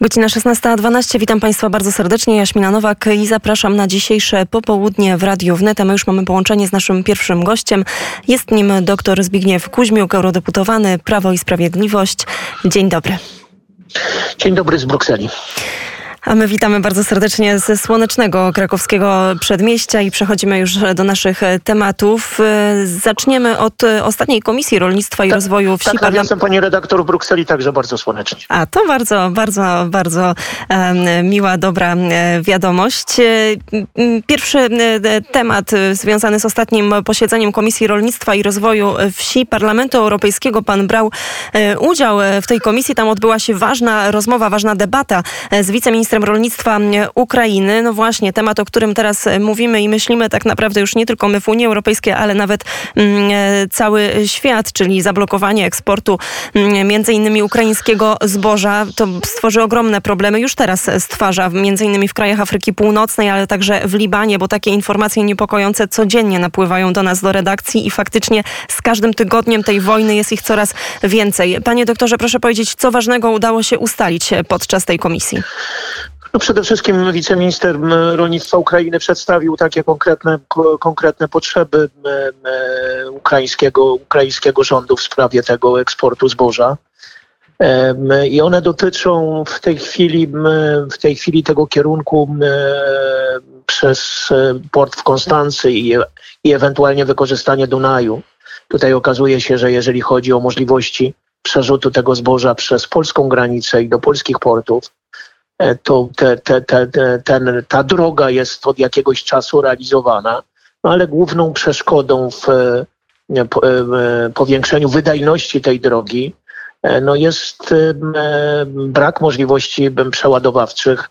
Godzina 16.12. Witam Państwa bardzo serdecznie. Jaśmina Nowak i zapraszam na dzisiejsze popołudnie w Radiu Wnet. A my już mamy połączenie z naszym pierwszym gościem. Jest nim dr Zbigniew Kuźmiuk, eurodeputowany Prawo i Sprawiedliwość. Dzień dobry. Dzień dobry z Brukseli. A my witamy bardzo serdecznie ze słonecznego krakowskiego przedmieścia i przechodzimy już do naszych tematów. Zaczniemy od ostatniej Komisji Rolnictwa i tak, Rozwoju Wsi. Tak, jestem pani redaktor w Brukseli, także bardzo słonecznie. A to bardzo, bardzo, bardzo miła, dobra wiadomość. Pierwszy temat związany z ostatnim posiedzeniem Komisji Rolnictwa i Rozwoju Wsi Parlamentu Europejskiego. Pan brał udział w tej komisji. Tam odbyła się ważna rozmowa, ważna debata z wiceministrem ministrem rolnictwa Ukrainy. No właśnie, temat, o którym teraz mówimy i myślimy tak naprawdę już nie tylko my w Unii Europejskiej, ale nawet e, cały świat, czyli zablokowanie eksportu między innymi ukraińskiego zboża. To stworzy ogromne problemy. Już teraz stwarza między innymi w krajach Afryki Północnej, ale także w Libanie, bo takie informacje niepokojące codziennie napływają do nas do redakcji i faktycznie z każdym tygodniem tej wojny jest ich coraz więcej. Panie doktorze, proszę powiedzieć, co ważnego udało się ustalić podczas tej komisji? No przede wszystkim wiceminister rolnictwa Ukrainy przedstawił takie konkretne, konkretne potrzeby ukraińskiego, ukraińskiego rządu w sprawie tego eksportu zboża. I one dotyczą w tej chwili, w tej chwili tego kierunku przez port w Konstancy i, i ewentualnie wykorzystanie Dunaju. Tutaj okazuje się, że jeżeli chodzi o możliwości przerzutu tego zboża przez polską granicę i do polskich portów, E, to te, te, te, ten, ta droga jest od jakiegoś czasu realizowana, no ale główną przeszkodą w e, e, powiększeniu wydajności tej drogi no jest brak możliwości przeładowawczych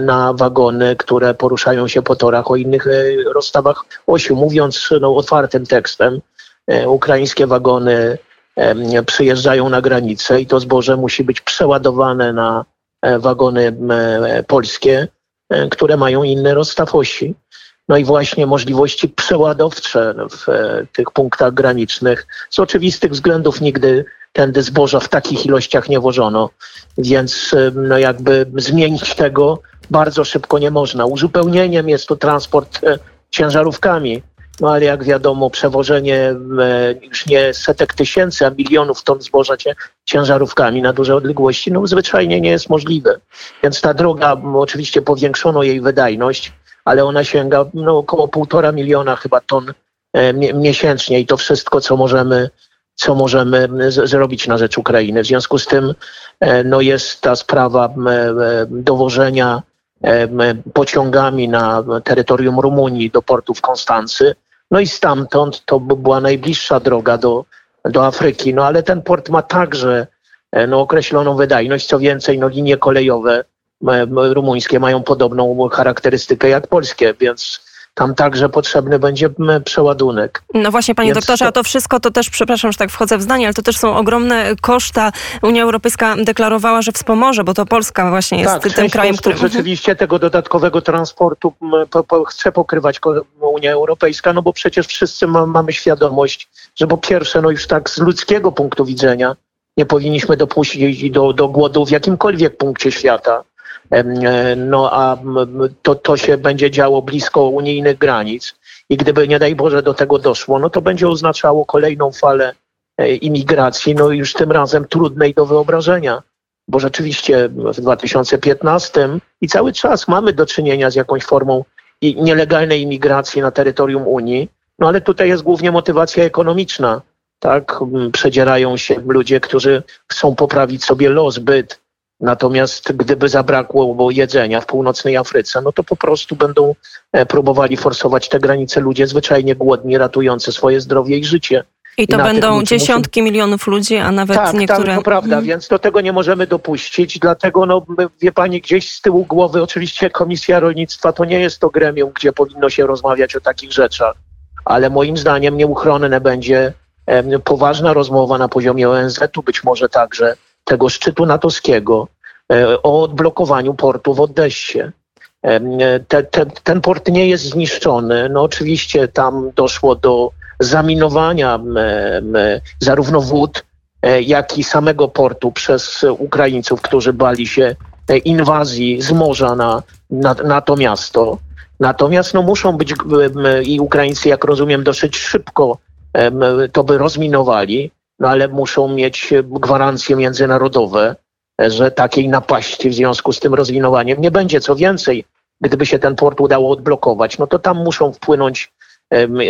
na wagony, które poruszają się po torach o innych rozstawach osiu. Mówiąc no, otwartym tekstem, ukraińskie wagony przyjeżdżają na granicę i to zboże musi być przeładowane na E, wagony e, polskie, e, które mają inny rozstaw osi. No i właśnie możliwości przeładowcze w tych punktach granicznych. Z oczywistych względów nigdy tędy zboża w takich ilościach nie wożono, więc no jakby zmienić tego bardzo szybko nie można. Uzupełnieniem jest tu transport ciężarówkami, no ale jak wiadomo, przewożenie e, już nie setek tysięcy, a milionów ton zboża ciężarówkami na duże odległości, no zwyczajnie nie jest możliwe. Więc ta droga, oczywiście powiększono jej wydajność, ale ona sięga no, około półtora miliona chyba ton e, miesięcznie i to wszystko, co możemy, co możemy zrobić na rzecz Ukrainy. W związku z tym e, no, jest ta sprawa dowożenia pociągami na terytorium Rumunii do portu w Konstancy. No i stamtąd to by była najbliższa droga do, do Afryki. No ale ten port ma także e, no, określoną wydajność. Co więcej, no, linie kolejowe rumuńskie mają podobną charakterystykę jak polskie, więc tam także potrzebny będzie przeładunek. No właśnie, panie Więc doktorze, to... a to wszystko to też, przepraszam, że tak wchodzę w zdanie, ale to też są ogromne koszta. Unia Europejska deklarowała, że wspomoże, bo to Polska właśnie jest tak, tym krajem, który... rzeczywiście tego dodatkowego transportu po, po, chce pokrywać Unia Europejska, no bo przecież wszyscy ma, mamy świadomość, że po pierwsze, no już tak z ludzkiego punktu widzenia nie powinniśmy dopuścić do, do głodu w jakimkolwiek punkcie świata no a to, to się będzie działo blisko unijnych granic i gdyby nie daj Boże do tego doszło, no to będzie oznaczało kolejną falę e, imigracji, no już tym razem trudnej do wyobrażenia, bo rzeczywiście w 2015 i cały czas mamy do czynienia z jakąś formą nielegalnej imigracji na terytorium Unii, no ale tutaj jest głównie motywacja ekonomiczna, tak? Przedzierają się ludzie, którzy chcą poprawić sobie los, byt, Natomiast gdyby zabrakło jedzenia w północnej Afryce, no to po prostu będą e, próbowali forsować te granice ludzie zwyczajnie głodni, ratujący swoje zdrowie i życie. I to I będą dziesiątki milionów ludzi, a nawet tak, niektóre... Tak, to prawda, hmm. więc do tego nie możemy dopuścić. Dlatego, no, wie pani, gdzieś z tyłu głowy, oczywiście Komisja Rolnictwa to nie jest to gremium, gdzie powinno się rozmawiać o takich rzeczach, ale moim zdaniem nieuchronne będzie poważna rozmowa na poziomie ONZ-u, być może także tego szczytu natowskiego o odblokowaniu portu w Odessie. E, te, te, ten port nie jest zniszczony. No oczywiście tam doszło do zaminowania zarówno wód, e, jak i samego portu przez Ukraińców, którzy bali się inwazji z morza na, na, na to miasto. Natomiast no, muszą być i Ukraińcy, jak rozumiem, dosyć szybko to by rozminowali, no ale muszą mieć gwarancje międzynarodowe, że takiej napaści w związku z tym rozwinowaniem nie będzie. Co więcej, gdyby się ten port udało odblokować, no to tam muszą wpłynąć,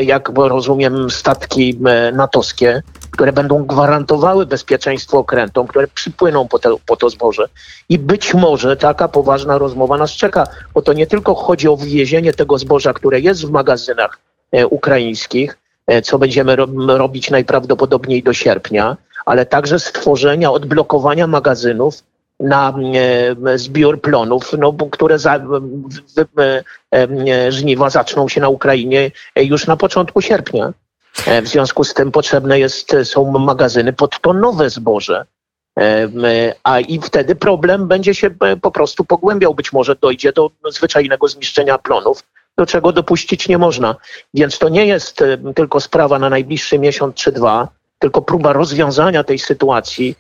jak rozumiem, statki natowskie, które będą gwarantowały bezpieczeństwo okrętom, które przypłyną po, te, po to zboże. I być może taka poważna rozmowa nas czeka, bo to nie tylko chodzi o wywiezienie tego zboża, które jest w magazynach e, ukraińskich, e, co będziemy robić najprawdopodobniej do sierpnia, ale także stworzenia, odblokowania magazynów na e, zbiór plonów, no, które za, żniwa zaczną się na Ukrainie już na początku sierpnia. E, w związku z tym potrzebne jest, są magazyny pod to nowe zboże. E, a i wtedy problem będzie się po prostu pogłębiał. Być może dojdzie do zwyczajnego zniszczenia plonów, do czego dopuścić nie można. Więc to nie jest tylko sprawa na najbliższy miesiąc czy dwa, tylko próba rozwiązania tej sytuacji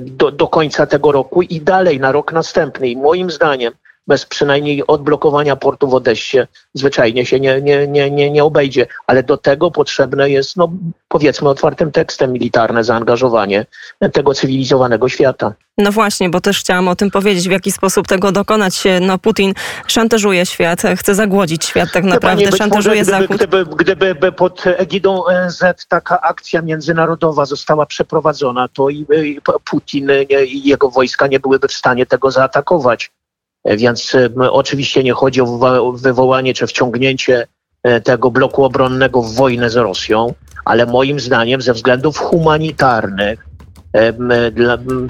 do, do końca tego roku i dalej na rok następny. I moim zdaniem bez przynajmniej odblokowania portu w Odessie zwyczajnie się nie, nie, nie, nie, nie obejdzie. Ale do tego potrzebne jest, no, powiedzmy otwartym tekstem, militarne zaangażowanie tego cywilizowanego świata. No właśnie, bo też chciałam o tym powiedzieć, w jaki sposób tego dokonać. No, Putin szantażuje świat, chce zagłodzić świat tak naprawdę, Pani, szantażuje może, Zachód. Gdyby, gdyby, gdyby pod egidą ONZ taka akcja międzynarodowa została przeprowadzona, to i, i Putin i jego wojska nie byłyby w stanie tego zaatakować. Więc oczywiście nie chodzi o wywołanie czy wciągnięcie e, tego bloku obronnego w wojnę z Rosją, ale moim zdaniem ze względów humanitarnych,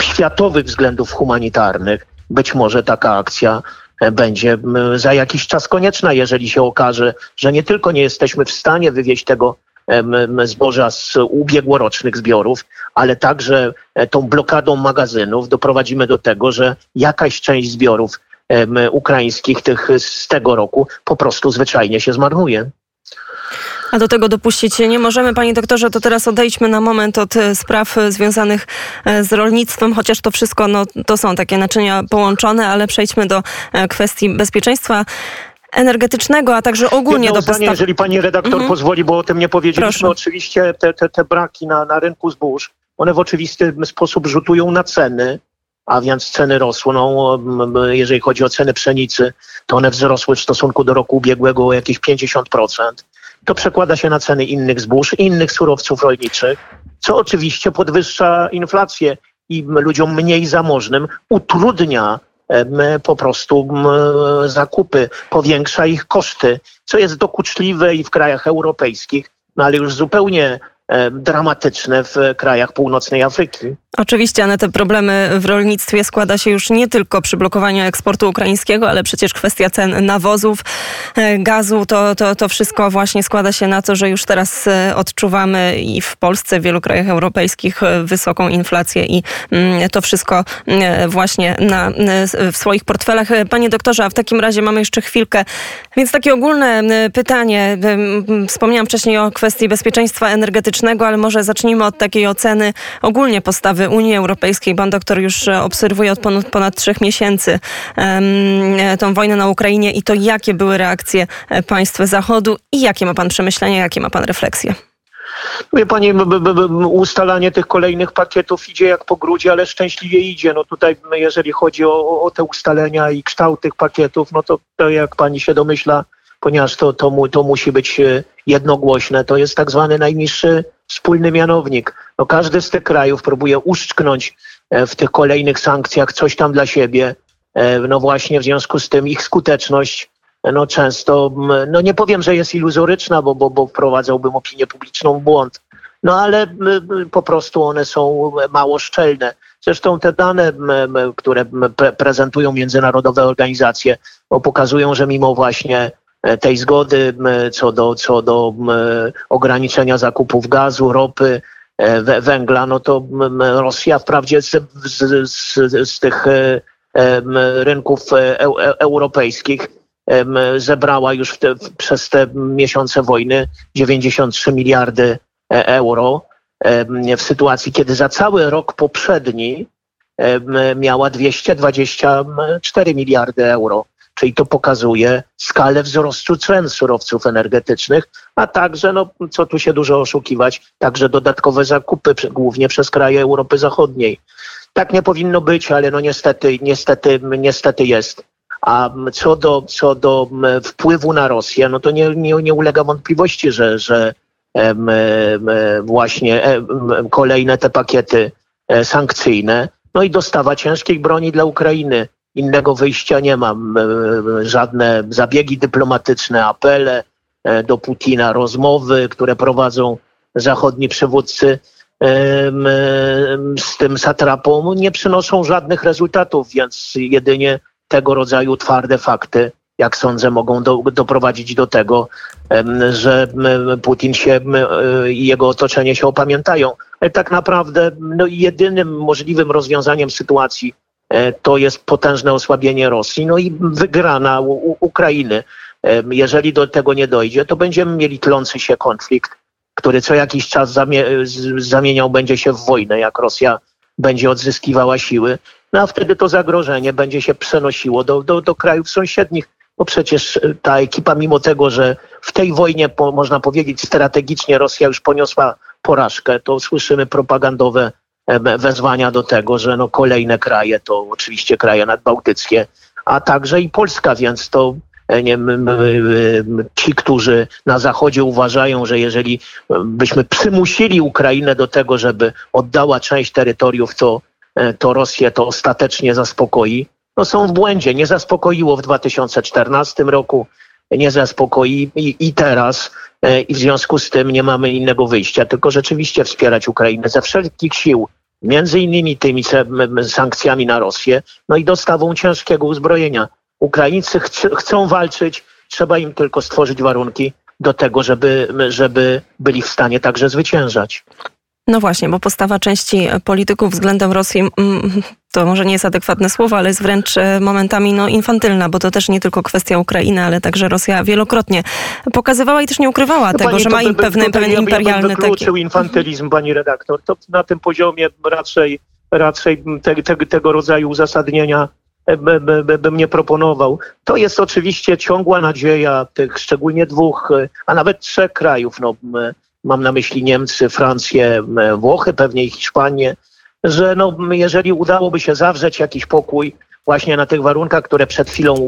światowych względów humanitarnych, być może taka akcja e, będzie za jakiś czas konieczna, jeżeli się okaże, że nie tylko nie jesteśmy w stanie wywieźć tego zboża z ubiegłorocznych zbiorów, ale także e, tą blokadą magazynów doprowadzimy do tego, że jakaś część zbiorów ukraińskich tych z tego roku po prostu zwyczajnie się zmarnuje. A do tego dopuścić nie możemy. Panie doktorze, to teraz odejdźmy na moment od e, spraw e, związanych e, z rolnictwem, chociaż to wszystko no, to są takie naczynia połączone, ale przejdźmy do kwestii bezpieczeństwa energetycznego, a także ogólnie Jedno do postaw... jeżeli pani redaktor mhm. pozwoli, bo o tym nie powiedzieliśmy. Proszę. Oczywiście te, te, te braki na, na rynku zbóż, one w oczywisty sposób rzutują na ceny a więc ceny rosną. Jeżeli chodzi o ceny pszenicy, to one wzrosły w stosunku do roku ubiegłego o jakieś 50%. To przekłada się na ceny innych zbóż, innych surowców rolniczych, co oczywiście podwyższa inflację i ludziom mniej zamożnym utrudnia po prostu zakupy, powiększa ich koszty, co jest dokuczliwe i w krajach europejskich, no ale już zupełnie dramatyczne w krajach północnej Afryki. Oczywiście, ale te problemy w rolnictwie składa się już nie tylko przy blokowaniu eksportu ukraińskiego, ale przecież kwestia cen nawozów, e, gazu, to, to, to wszystko właśnie składa się na to, że już teraz e, odczuwamy i w Polsce, w wielu krajach europejskich e, wysoką inflację i mm, to wszystko właśnie na, w swoich portfelach. Panie doktorze, a w takim razie mamy jeszcze chwilkę, więc takie ogólne pytanie. Wspomniałam wcześniej o kwestii bezpieczeństwa energetycznego, ale może zacznijmy od takiej oceny ogólnie postawy Unii Europejskiej. Pan doktor już e, obserwuje od ponad, ponad trzech miesięcy um, tą wojnę na Ukrainie i to jakie były reakcje e, państw Zachodu i jakie ma pan przemyślenia, jakie ma pan refleksje? Wie pani, ustalanie tych kolejnych pakietów idzie jak po grudzie, ale szczęśliwie idzie. No tutaj, jeżeli chodzi o, o te ustalenia i kształt tych pakietów, no to, to jak pani się domyśla, ponieważ to, to, mu, to musi być jednogłośne, to jest tak zwany najniższy wspólny mianownik. No każdy z tych krajów próbuje uszczknąć e, w tych kolejnych sankcjach coś tam dla siebie. E, no właśnie w związku z tym ich skuteczność no często, no nie powiem, że jest iluzoryczna, bo, bo, bo wprowadzałbym opinię publiczną w błąd, no ale po prostu one są mało szczelne. Zresztą te dane, które prezentują międzynarodowe organizacje, pokazują, że mimo właśnie E, tej zgody co do, co do ograniczenia zakupów gazu, ropy, e, węgla, no to Rosja wprawdzie z, z, z, z tych e, rynków europejskich zebrała już te, przez te miesiące wojny 93 miliardy euro w sytuacji, kiedy za cały rok poprzedni miała 224 miliardy euro. Czyli to pokazuje skalę wzrostu cen surowców energetycznych, a także, no, co tu się dużo oszukiwać, także dodatkowe zakupy, głównie przez kraje Europy Zachodniej. Tak nie powinno być, ale no niestety, niestety, niestety jest. A co do, co do wpływu na Rosję, no to nie, nie, nie ulega wątpliwości, że, że właśnie kolejne te pakiety e, sankcyjne, no i dostawa ciężkiej broni dla Ukrainy. Innego wyjścia nie mam. Żadne zabiegi dyplomatyczne, apele e, do Putina, rozmowy, które prowadzą zachodni przywódcy z tym satrapą nie przynoszą żadnych rezultatów, więc jedynie tego rodzaju twarde fakty, jak sądzę, mogą do, doprowadzić do tego, że Putin się i jego otoczenie się opamiętają. Ale tak naprawdę no, jedynym możliwym rozwiązaniem sytuacji e, to jest potężne osłabienie Rosji, no i wygrana u, Ukrainy. Jeżeli do tego nie dojdzie, to będziemy mieli tlący się konflikt, który co jakiś czas zamie zamieniał będzie się w wojnę, jak Rosja będzie odzyskiwała siły, no a wtedy to zagrożenie będzie się przenosiło do, do, do krajów sąsiednich. Bo przecież e, ta ekipa, mimo tego, że w tej wojnie, po, można powiedzieć, strategicznie Rosja już poniosła porażkę, to słyszymy propagandowe e, wezwania do tego, że no kolejne kraje to oczywiście kraje nadbałtyckie, a także i Polska, więc to e, nie, ci, którzy na Zachodzie uważają, że jeżeli byśmy przymusili Ukrainę do tego, żeby oddała część terytoriów, to, to Rosję to ostatecznie zaspokoi, no są w błędzie. Nie zaspokoiło w 2014 roku, nie zaspokoi i, i teraz. E, I w związku z tym nie mamy innego wyjścia, tylko rzeczywiście wspierać Ukrainę ze wszelkich sił, między innymi tymi sankcjami na Rosję, no i dostawą ciężkiego uzbrojenia. Ukraińcy ch chcą walczyć, trzeba im tylko stworzyć warunki do tego, żeby, żeby byli w stanie także zwyciężać. No właśnie, bo postawa części polityków względem Rosji mm, to może nie jest adekwatne słowo, ale jest wręcz e, momentami no, infantylna, bo to też nie tylko kwestia Ukrainy, ale także Rosja wielokrotnie pokazywała i też nie ukrywała no tego, pani, że ma im pewny, pewien ja imperialny ja wykluczył taki... infantylizm, pani redaktor. To na tym poziomie raczej, raczej te, te, tego rodzaju uzasadnienia e, bym nie proponował. To jest oczywiście ciągła nadzieja tych szczególnie dwóch, e, a nawet trzech krajów. No, mam na myśli Niemcy, Francję, Włochy, pewnie i Hiszpanię, że no, jeżeli udałoby się zawrzeć jakiś pokój właśnie na tych warunkach, które przed chwilą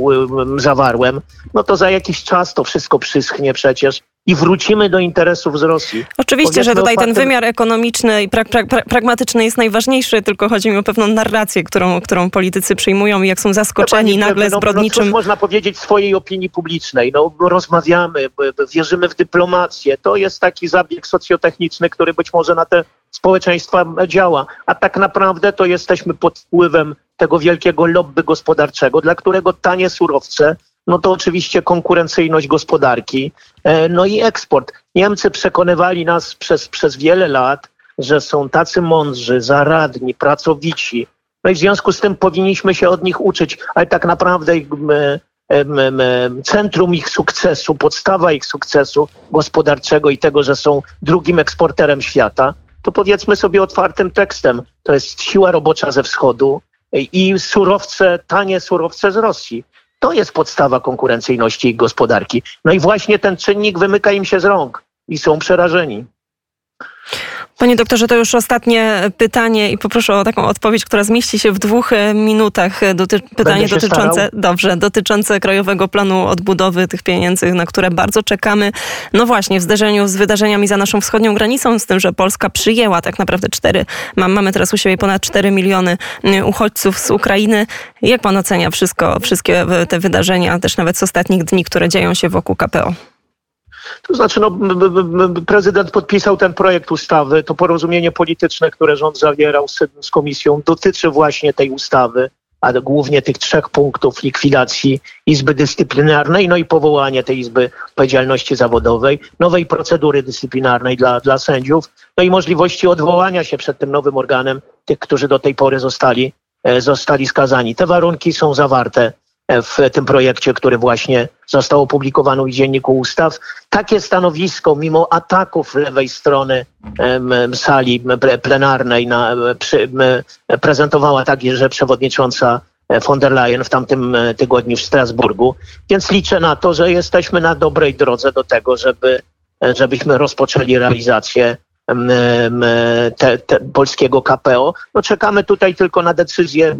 zawarłem, no to za jakiś czas to wszystko przyschnie przecież i wrócimy do interesów z Rosji. Oczywiście, Powiedzmy że tutaj ten wymiar ekonomiczny i pra, pra, pra, pragmatyczny jest najważniejszy, tylko chodzi mi o pewną narrację, którą, którą politycy przyjmują i jak są zaskoczeni pani, nagle no, zbrodniczym... No, no można powiedzieć swojej opinii publicznej. No, rozmawiamy, wierzymy w dyplomację. To jest taki zabieg socjotechniczny, który być może na te społeczeństwa działa. A tak naprawdę to jesteśmy pod wpływem tego wielkiego lobby gospodarczego, dla którego tanie surowce no to oczywiście konkurencyjność gospodarki, e, no i eksport. Niemcy przekonywali nas przez, przez wiele lat, że są tacy mądrzy, zaradni, pracowici. No i w związku z tym powinniśmy się od nich uczyć, ale tak naprawdę centrum ich sukcesu, podstawa ich sukcesu gospodarczego i tego, że są drugim eksporterem świata, to powiedzmy sobie otwartym tekstem, to jest siła robocza ze wschodu i surowce, tanie surowce z Rosji. To jest podstawa konkurencyjności gospodarki. No i właśnie ten czynnik wymyka im się z rąk i są przerażeni. Panie doktorze, to już ostatnie pytanie i poproszę o taką odpowiedź, która zmieści się w dwóch e, minutach. E, doty pytanie dotyczące, starał. dobrze, dotyczące Krajowego Planu Odbudowy tych pieniędzy, na które bardzo czekamy. No właśnie, w zderzeniu z wydarzeniami za naszą wschodnią granicą, z tym, że Polska przyjęła tak naprawdę cztery, mamy teraz u siebie ponad 4 miliony uchodźców z Ukrainy. Jak pan ocenia wszystko, wszystkie te wydarzenia, też nawet z ostatnich dni, które dzieją się wokół KPO? To znaczy, no, prezydent podpisał ten projekt ustawy. To porozumienie polityczne, które rząd zawierał z, z komisją, dotyczy właśnie tej ustawy, a głównie tych trzech punktów likwidacji Izby Dyscyplinarnej, no i powołanie tej Izby Odpowiedzialności Zawodowej, nowej procedury dyscyplinarnej dla, dla sędziów, no i możliwości odwołania się przed tym nowym organem tych, którzy do tej pory zostali, e, zostali skazani. Te warunki są zawarte w tym projekcie, który właśnie został opublikowany w Dzienniku Ustaw. Takie stanowisko, mimo ataków lewej strony sali plenarnej, na, przy, prezentowała także przewodnicząca von der Leyen w tamtym tygodniu w Strasburgu. Więc liczę na to, że jesteśmy na dobrej drodze do tego, żeby, żebyśmy rozpoczęli realizację te, te polskiego KPO. No czekamy tutaj tylko na decyzję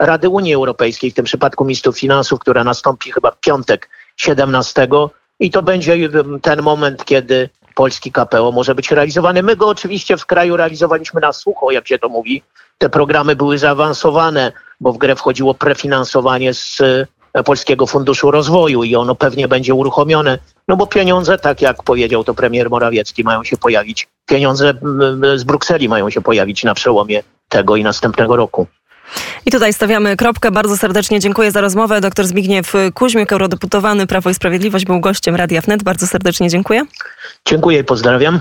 Rady Unii Europejskiej, w tym przypadku ministrów finansów, która nastąpi chyba w piątek 17 i to będzie ten moment, kiedy polski KPO może być realizowany. My go oczywiście w kraju realizowaliśmy na sucho, jak się to mówi. Te programy były zaawansowane, bo w grę wchodziło prefinansowanie z e, Polskiego Funduszu Rozwoju i ono pewnie będzie uruchomione, no bo pieniądze, tak jak powiedział to premier Morawiecki, mają się pojawić. Pieniądze z Brukseli mają się pojawić na przełomie tego i następnego roku. I tutaj stawiamy kropkę. Bardzo serdecznie dziękuję za rozmowę. Doktor Zbigniew Kuźmiuk, eurodeputowany Prawo i Sprawiedliwość, był gościem Radia Wnet. Bardzo serdecznie dziękuję. Dziękuję i pozdrawiam.